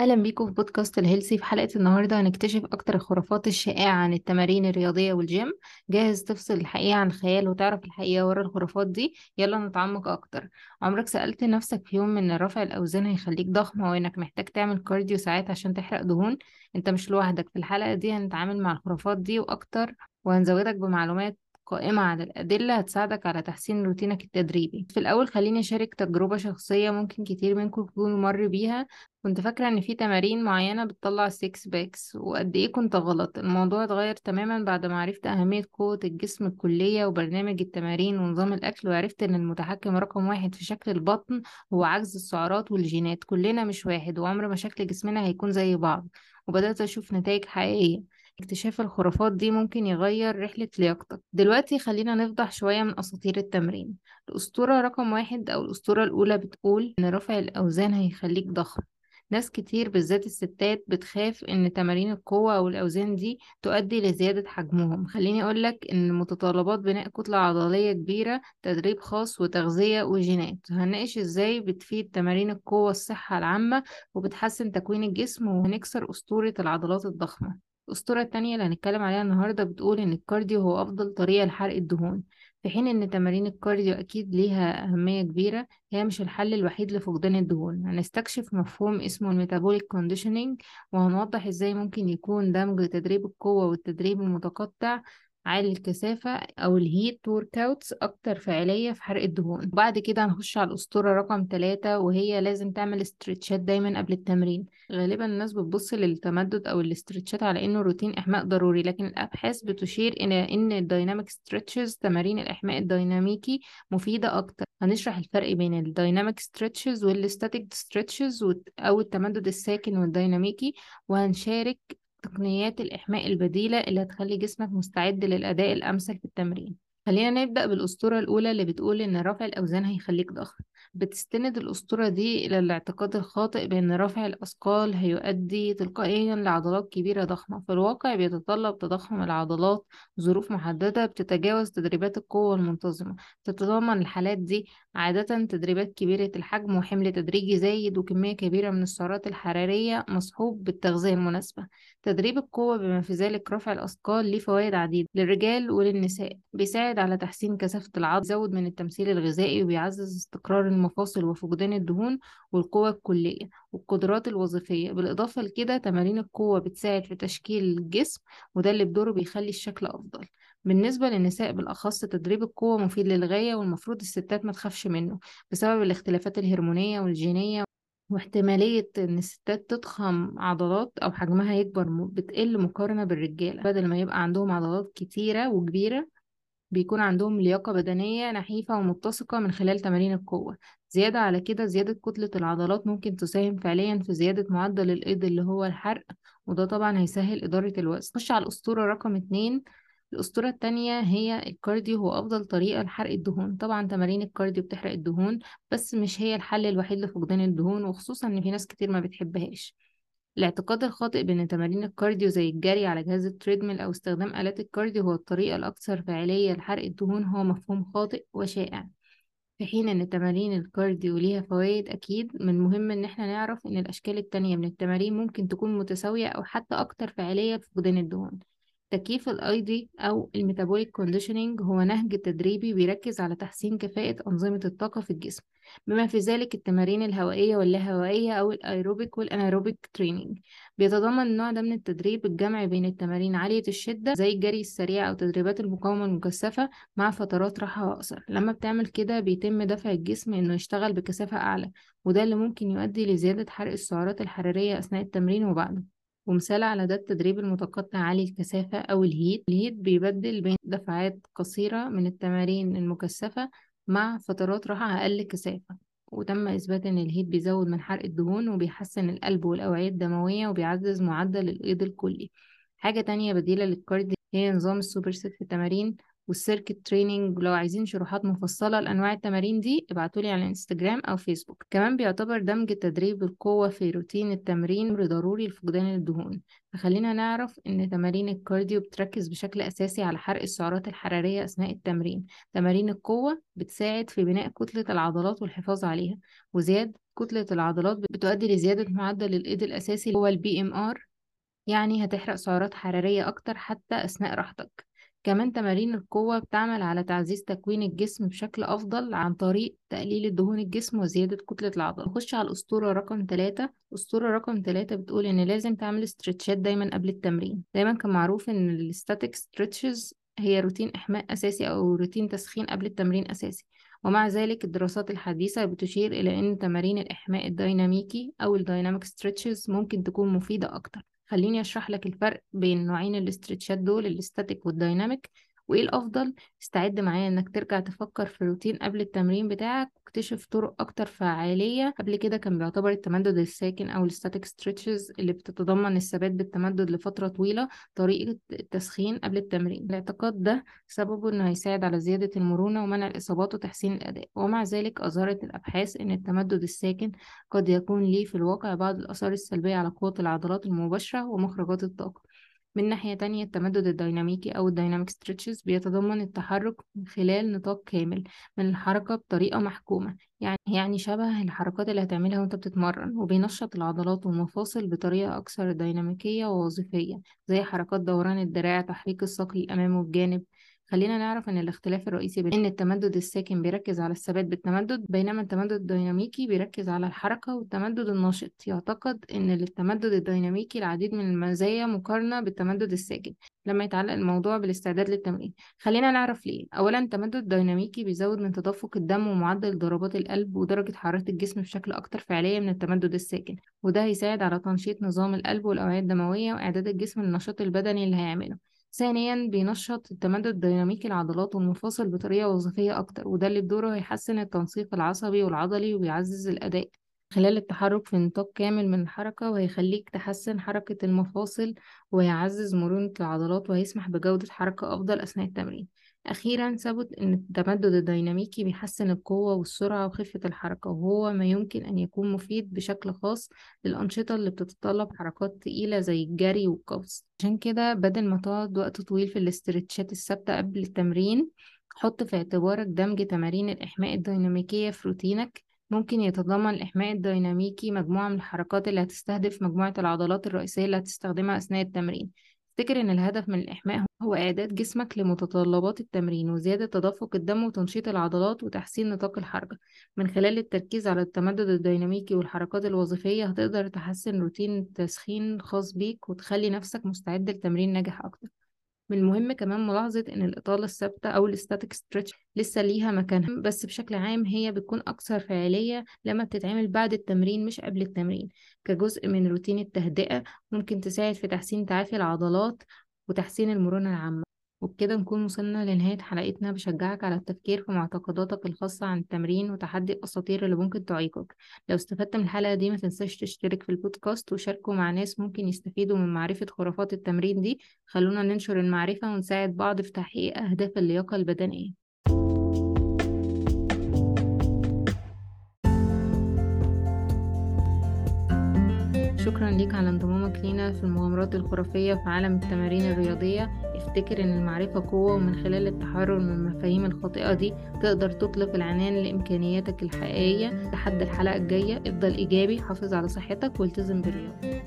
أهلا بيكم في بودكاست ال healthy في حلقة النهاردة هنكتشف أكتر الخرافات الشائعة عن التمارين الرياضية والجيم جاهز تفصل الحقيقة عن الخيال وتعرف الحقيقة ورا الخرافات دي؟ يلا نتعمق أكتر. عمرك سألت نفسك في يوم إن رفع الأوزان هيخليك ضخم أو إنك محتاج تعمل cardio ساعات عشان تحرق دهون؟ أنت مش لوحدك. في الحلقة دي هنتعامل مع الخرافات دي وأكتر وهنزودك بمعلومات قائمة على الأدلة هتساعدك على تحسين روتينك التدريبي. في الأول خليني أشارك تجربة شخصية ممكن كتير منكم يكونوا مر بيها. كنت فاكرة إن في تمارين معينة بتطلع ال six packs وقد إيه كنت غلط. الموضوع اتغير تماما بعد ما عرفت أهمية قوة الجسم الكلية وبرنامج التمارين ونظام الأكل وعرفت إن المتحكم رقم واحد في شكل البطن هو عجز السعرات والجينات. كلنا مش واحد وعمر ما شكل جسمنا هيكون زي بعض. وبدأت أشوف نتائج حقيقية. اكتشاف الخرافات دي ممكن يغير رحلة لياقتك. دلوقتي خلينا نفضح شوية من أساطير التمرين. الأسطورة رقم واحد أو الأسطورة الأولى بتقول إن رفع الأوزان هيخليك ضخم. ناس كتير بالذات الستات بتخاف إن تمارين القوة أو الأوزان دي تؤدي لزيادة حجمهم. خليني أقولك إن متطلبات بناء كتلة عضلية كبيرة تدريب خاص وتغذية وجينات. هنناقش إزاي بتفيد تمارين القوة الصحة العامة وبتحسن تكوين الجسم وهنكسر أسطورة العضلات الضخمة. الأسطورة التانية اللي هنتكلم عليها النهاردة بتقول إن الكارديو هو أفضل طريقة لحرق الدهون في حين إن تمارين ال cardio أكيد ليها أهمية كبيرة هي مش الحل الوحيد لفقدان الدهون. هنستكشف مفهوم اسمه ال metabolic conditioning وهنوضح إزاي ممكن يكون دمج تدريب القوة والتدريب المتقطع عالي الكثافة أو ال HIIT workouts أكتر فعالية في حرق الدهون. وبعد كده هنخش على الأسطورة رقم ثلاثة وهي لازم تعمل stretch ات دايما قبل التمرين. غالبا الناس بتبص للتمدد أو ال stretch ات على إنه روتين إحماء ضروري لكن الأبحاث بتشير إلى إن ال dynamic stretches تمارين الإحماء الديناميكي مفيدة أكتر. هنشرح الفرق بين ال dynamic stretches وال static stretches أو التمدد الساكن والديناميكي وهنشارك تقنيات الإحماء البديلة اللي هتخلي جسمك مستعد للأداء الأمثل في التمرين. خلينا نبدأ بالأسطورة الأولى اللي بتقول إن رفع الأوزان هيخليك ضخم. بتستند الأسطورة دي إلى الاعتقاد الخاطئ بأن رفع الأثقال هيؤدي تلقائيا لعضلات كبيرة ضخمة. في الواقع بيتطلب تضخم العضلات ظروف محددة بتتجاوز تدريبات القوة المنتظمة. تتضمن الحالات دي عادة تدريبات كبيرة الحجم وحمل تدريجي زايد وكمية كبيرة من السعرات الحرارية مصحوب بالتغذية المناسبة. تدريب القوة بما في ذلك رفع الأثقال ليه فوائد عديدة للرجال وللنساء. بيساعد على تحسين كثافة العضل يزود من التمثيل الغذائي وبيعزز استقرار المفاصل وفقدان الدهون والقوة الكلية والقدرات الوظيفية. بالإضافة لكده تمارين القوة بتساعد في تشكيل الجسم وده اللي بدوره بيخلي الشكل أفضل. بالنسبة للنساء بالأخص تدريب القوة مفيد للغاية والمفروض الستات ما تخافش منه بسبب الاختلافات الهرمونية والجينية واحتمالية إن الستات تضخم عضلات أو حجمها يكبر بتقل مقارنة بالرجالة. بدل ما يبقى عندهم عضلات كتيرة وكبيرة بيكون عندهم لياقة بدنية نحيفة ومتسقة من خلال تمارين القوة. زيادة على كده زيادة كتلة العضلات ممكن تساهم فعليا في زيادة معدل الإيض اللي هو الحرق وده طبعا هيسهل إدارة الوزن. خش على الأسطورة رقم اتنين. الأسطورة التانية هي ال cardio هو أفضل طريقة لحرق الدهون. طبعا تمارين ال cardio بتحرق الدهون بس مش هي الحل الوحيد لفقدان الدهون وخصوصا إن في ناس كتير ما بتحبهاش. الاعتقاد الخاطئ بأن تمارين ال cardio زي الجري على جهاز ال treadmill أو استخدام آلات ال cardio هو الطريقة الأكثر فاعلية لحرق الدهون هو مفهوم خاطئ وشائع. في حين أن تمارين ال cardio ليها فوائد أكيد من المهم إن إحنا نعرف إن الأشكال التانية من التمارين ممكن تكون متساوية أو حتى أكتر فعالية في فقدان الدهون. تكييف الأيضي أو ال metabolic conditioning هو نهج تدريبي بيركز على تحسين كفاءة أنظمة الطاقة في الجسم بما في ذلك التمارين الهوائية واللاهوائية أو ال aerobic وال anaerobic training بيتضمن النوع ده من التدريب الجمع بين التمارين عالية الشدة زي الجري السريع أو تدريبات المقاومة المكثفة مع فترات راحة أقصر لما بتعمل كده بيتم دفع الجسم إنه يشتغل بكثافة أعلى وده اللي ممكن يؤدي لزيادة حرق السعرات الحرارية أثناء التمرين وبعده. ومثال على ده التدريب المتقطع عالي الكثافة أو ال HIIT. ال HIIT بيبدل بين دفعات قصيرة من التمارين المكثفة مع فترات راحة أقل كثافة وتم إثبات إن ال HIIT بيزود من حرق الدهون وبيحسن القلب والأوعية الدموية وبيعزز معدل الأيض الكلي. حاجة تانية بديلة لل cardio هي نظام ال super set في التمارين وال circuit training لو عايزين شروحات مفصلة لأنواع التمارين دي ابعتولي على انستجرام أو فيسبوك كمان بيعتبر دمج تدريب القوة في روتين التمرين ضروري لفقدان الدهون. فخلينا نعرف إن تمارين ال cardio بتركز بشكل أساسي على حرق السعرات الحرارية أثناء التمرين. تمارين القوة بتساعد في بناء كتلة العضلات والحفاظ عليها وزيادة كتلة العضلات بتؤدي لزيادة معدل الأيض الأساسي هو ال BMR يعني هتحرق سعرات حرارية أكتر حتى أثناء راحتك. كمان تمارين القوة بتعمل على تعزيز تكوين الجسم بشكل أفضل عن طريق تقليل الدهون الجسم وزيادة كتلة العضلة. نخش على الأسطورة رقم ثلاثة الأسطورة رقم ثلاثة بتقول إن لازم تعمل استرتشات دايما قبل التمرين. دايما كان معروف إن ال static stretches هي روتين إحماء أساسي أو روتين تسخين قبل التمرين أساسي. ومع ذلك الدراسات الحديثة بتشير إلى أن تمارين الإحماء الديناميكي أو ال dynamic stretches ممكن تكون مفيدة أكتر. خليني أشرح لك الفرق بين نوعين الاسترتشات دول ال static وال dynamic وإيه الأفضل؟ استعد معايا إنك ترجع تفكر في روتين قبل التمرين بتاعك واكتشف طرق أكتر فعالية. قبل كده كان بيعتبر التمدد الساكن أو ال static stretches اللي بتتضمن الثبات بالتمدد لفترة طويلة طريقة التسخين قبل التمرين. الاعتقاد ده سببه إنه هيساعد على زيادة المرونة ومنع الإصابات وتحسين الأداء ومع ذلك أظهرت الأبحاث إن التمدد الساكن قد يكون ليه في الواقع بعض الآثار السلبية على قوة العضلات المباشرة ومخرجات الطاقة. من ناحية تانية التمدد الديناميكي أو ال dynamic stretches بيتضمن التحرك من خلال نطاق كامل من الحركة بطريقة محكومة يعني يعني شبه الحركات اللي هتعملها وأنت بتتمرن وبينشط العضلات والمفاصل بطريقة أكثر ديناميكية ووظيفية زي حركات دوران الدراع تحريك الساق للأمام والجانب خلينا نعرف إن الاختلاف الرئيسي بين إن التمدد الساكن بيركز على الثبات بالتمدد بينما التمدد الديناميكي بيركز على الحركة والتمدد النشط يعتقد إن للتمدد الديناميكي العديد من المزايا مقارنة بالتمدد الساكن لما يتعلق الموضوع بالاستعداد للتمرين. خلينا نعرف ليه. اولا التمدد الديناميكي بيزود من تدفق الدم ومعدل ضربات القلب ودرجة حرارة الجسم بشكل أكتر فعالية من التمدد الساكن وده هيساعد على تنشيط نظام القلب والأوعية الدموية وإعداد الجسم للنشاط البدني اللي هيعمله. ثانيا بينشط التمدد الديناميكي العضلات والمفاصل بطريقة وظيفية أكتر وده اللي بدوره هيحسن التنسيق العصبي والعضلي وبيعزز الأداء. خلال التحرك في نطاق كامل من الحركة وهيخليك تحسن حركة المفاصل ويعزز مرونة العضلات وهيسمح بجودة حركة أفضل أثناء التمرين. أخيرا ثبت أن التمدد الديناميكي بيحسن القوة والسرعة وخفة الحركة وهو ما يمكن أن يكون مفيد بشكل خاص للأنشطة اللي بتتطلب حركات تقيلة زي الجري والقفز. عشان كده بدل ما تقعد وقت طويل في الاسترتشات الثابتة قبل التمرين حط في اعتبارك دمج تمارين الإحماء الديناميكية في روتينك. ممكن يتضمن الإحماء الديناميكي مجموعة من الحركات اللي هتستهدف مجموعة العضلات الرئيسية اللي هتستخدمها أثناء التمرين. افتكر إن الهدف من الإحماء هو إعداد جسمك لمتطلبات التمرين وزيادة تدفق الدم وتنشيط العضلات وتحسين نطاق الحركة؟ من خلال التركيز على التمدد الديناميكي والحركات الوظيفية هتقدر تحسن روتين تسخين خاص بيك وتخلي نفسك مستعد لتمرين ناجح أكتر. من المهم كمان ملاحظة إن الإطالة الثابتة أو ال static stretch لسه ليها مكانها بس بشكل عام هي بتكون أكثر فعالية لما بتتعمل بعد التمرين مش قبل التمرين. كجزء من روتين التهدئة ممكن تساعد في تحسين تعافي العضلات وتحسين المرونة العامة. وبكده نكون وصلنا لنهاية حلقتنا. بشجعك على التفكير في معتقداتك الخاصة عن التمرين وتحدي الأساطير اللي ممكن تعيقك. لو استفدت من الحلقة دي ما تنساش تشترك في البودكاست وشاركه مع ناس ممكن يستفيدوا من معرفة خرافات التمرين دي. خلونا ننشر المعرفة ونساعد بعض في تحقيق أهداف اللياقة البدنية. شكرا ليك على انضمامك لينا في المغامرات الخرافية في عالم التمارين الرياضية. افتكر إن المعرفة قوة ومن خلال التحرر من المفاهيم الخاطئة دي تقدر تطلق العنان لإمكانياتك الحقيقية. لحد الحلقة الجاية افضل إيجابي حافظ على صحتك والتزم بالرياضة.